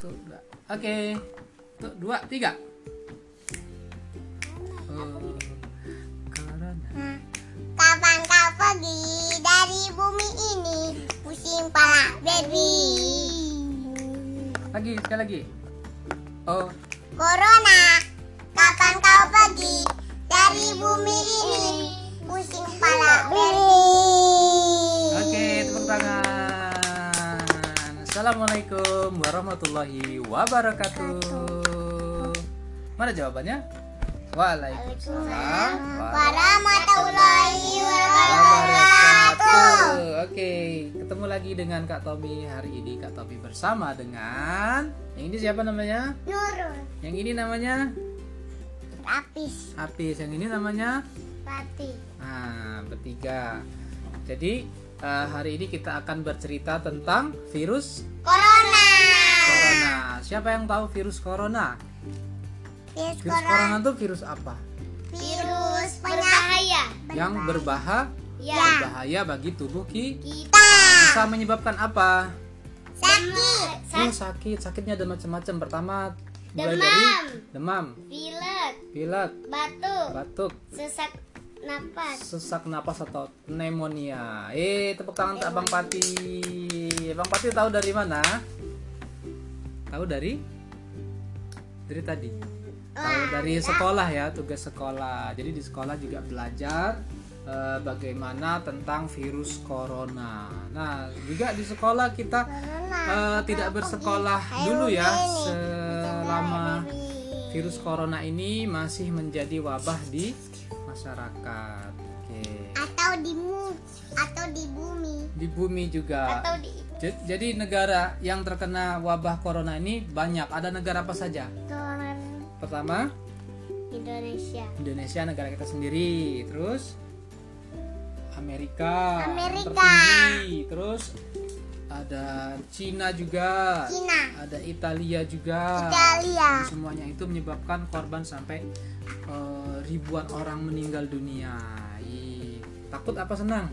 Satu, dua. Oke. Tuh, dua, tiga. Oh. Kapan kau pergi dari bumi ini? Pusing pala baby. Lagi, sekali lagi. Oh, Corona, Assalamualaikum warahmatullahi wabarakatuh. Mana jawabannya? Waalaikumsalam Warahmatullahi wabarakatuh. Oke, ketemu lagi dengan Kak Tobi hari ini. Kak Tobi bersama dengan yang ini siapa namanya? Nurul, Yang ini namanya Rapis, Apis. Yang ini namanya Pati. Nah, bertiga. Jadi eh, hari ini kita akan bercerita tentang virus Corona. corona. Siapa yang tahu virus corona? Virus Virus corona. corona itu virus apa? Virus berbahaya. Yang berbahaya Ya. berbahaya bagi tubuh ki Kita bisa menyebabkan apa? sakit. Oh, sakit. Sakitnya ada macam-macam. Pertama mulai Demam. dari demam, Pilek, pilek, batuk, batuk, sesak napas. sesak napas atau pneumonia. Eh, tepuk tangan untuk Abang Pati. Abang Pati tahu dari mana? Tahu dari? Dari tadi. Tahu dari sekolah ya, tugas sekolah. Jadi di sekolah juga belajar eh, bagaimana tentang virus corona. Nah, juga di sekolah kita eh, tidak bersekolah dulu ya selama virus corona ini masih menjadi wabah di masyarakat. Oke. Atau di mu atau di bumi Di bumi juga. atau di Jadi negara yang terkena wabah corona ini banyak. Ada negara apa saja? Tuhan Pertama, Indonesia. Indonesia negara kita sendiri. Terus Amerika. Amerika. tertinggi. Terus ada Cina juga. Cina, Ada Italia juga. Italia. Semuanya itu menyebabkan korban sampai eh, ribuan orang meninggal dunia. Ih, takut apa senang?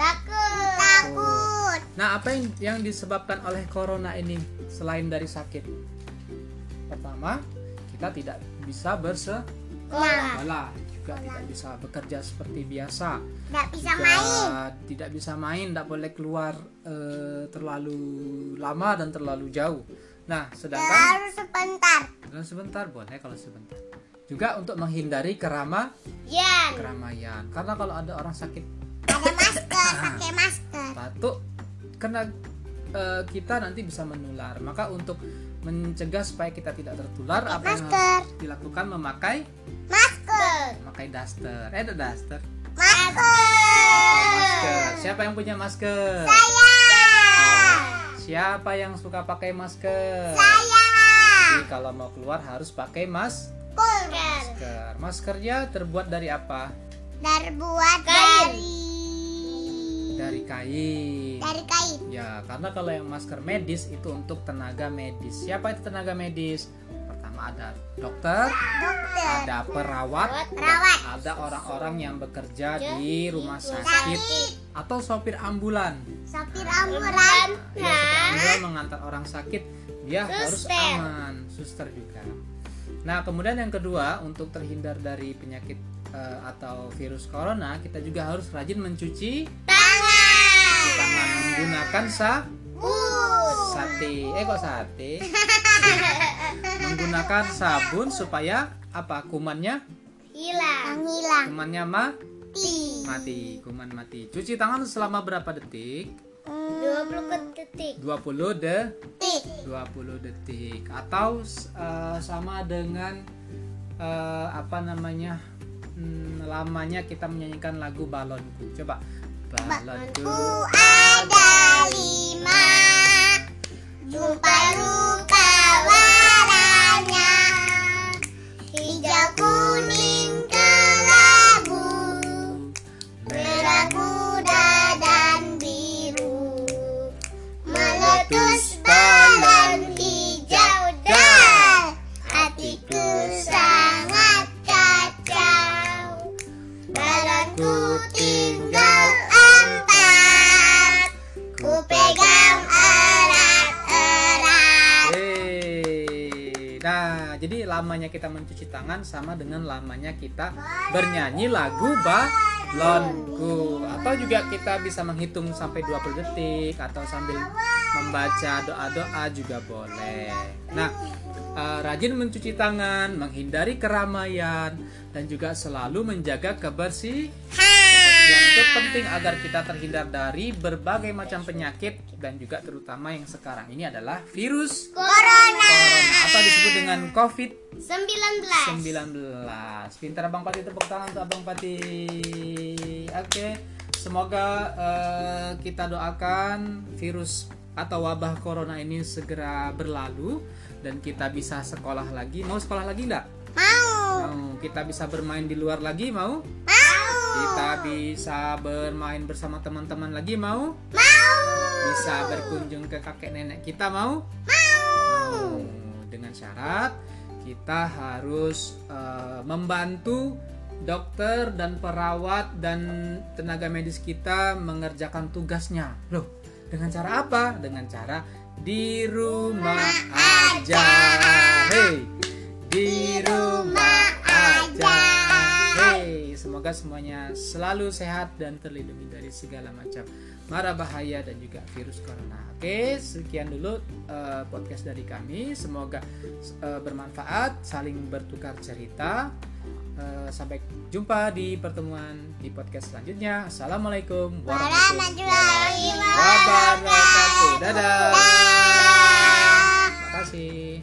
Takut. Takut. Nah, apa yang, yang disebabkan oleh corona ini selain dari sakit? Pertama, kita tidak bisa bersekolah, Nah, juga tidak bisa bekerja seperti biasa, nggak bisa juga main. tidak bisa main, tidak boleh keluar eh, terlalu lama dan terlalu jauh. Nah, sedangkan Harus sebentar. dan sebentar boleh kalau sebentar. Juga untuk menghindari kerama Yan. keramaian, karena kalau ada orang sakit Ada masker, pakai masker. batuk kena eh, kita nanti bisa menular maka untuk mencegah supaya kita tidak tertular apa yang harus dilakukan memakai. Memakai daster eh ada daster Masker. masker siapa yang punya masker Saya. siapa yang suka pakai masker Saya. jadi kalau mau keluar harus pakai mas Masker. masker maskernya terbuat dari apa Terbuat dari dari kain dari kain. Ya, karena kalau yang masker medis itu untuk tenaga medis. Siapa itu tenaga medis? Ada dokter, Dokter. ada perawat, Perawat. ada orang-orang yang bekerja di rumah sakit atau sopir ambulan. Sopir ambulan. Ya, sopir ambulan mengantar orang sakit, dia harus aman. Suster juga. Nah, kemudian yang kedua, untuk terhindar dari penyakit eh, atau virus corona, kita juga harus rajin mencuci Tangan. tangan menggunakan sabun sate eh kok sate menggunakan sabun supaya apa? Kumannya? Hilang. Hilang. kumannya ma? Ti. mati. Kuman mati. Cuci tangan selama berapa detik? 20 detik. 20 de? Detik. 20 detik. Atau eh, sama dengan eh, apa namanya hmm, lamanya kita menyanyikan lagu balonku. Coba. Balonku Ku ada lamanya kita mencuci tangan sama dengan lamanya kita bernyanyi lagu balonku atau juga kita bisa menghitung sampai 20 detik atau sambil membaca doa-doa juga boleh. Nah, eh, rajin mencuci tangan, menghindari keramaian dan juga selalu menjaga kebersihan. Yang itu penting agar kita terhindar dari berbagai macam penyakit dan juga terutama yang sekarang ini adalah virus Corona corona. Atau disebut dengan COVID 19 19. Pintar Abang Pati tepuk tangan untuk Abang Pati. Oke, semoga eh, kita doakan virus atau wabah corona ini segera berlalu dan kita bisa sekolah lagi. Mau sekolah lagi enggak? Mau Mau. Kita bisa bermain di luar lagi mau? Mau Kita bisa bermain bersama teman-teman lagi mau? Mau Bisa berkunjung ke kakek nenek kita mau? Mau Dengan syarat kita harus eh, membantu dokter dan perawat dan tenaga medis kita mengerjakan tugasnya. Loh, dengan cara apa? Dengan cara di rumah aja. Hei, di rumah semoga semuanya selalu sehat dan terlindungi dari segala macam mara bahaya dan juga virus corona. Oke, sekian dulu eh, podcast dari kami. Semoga eh, bermanfaat, saling bertukar cerita. Eh, sampai jumpa di pertemuan di podcast selanjutnya. Assalamualaikum warahmatullahi wabarakatuh. Dadah. Terima kasih.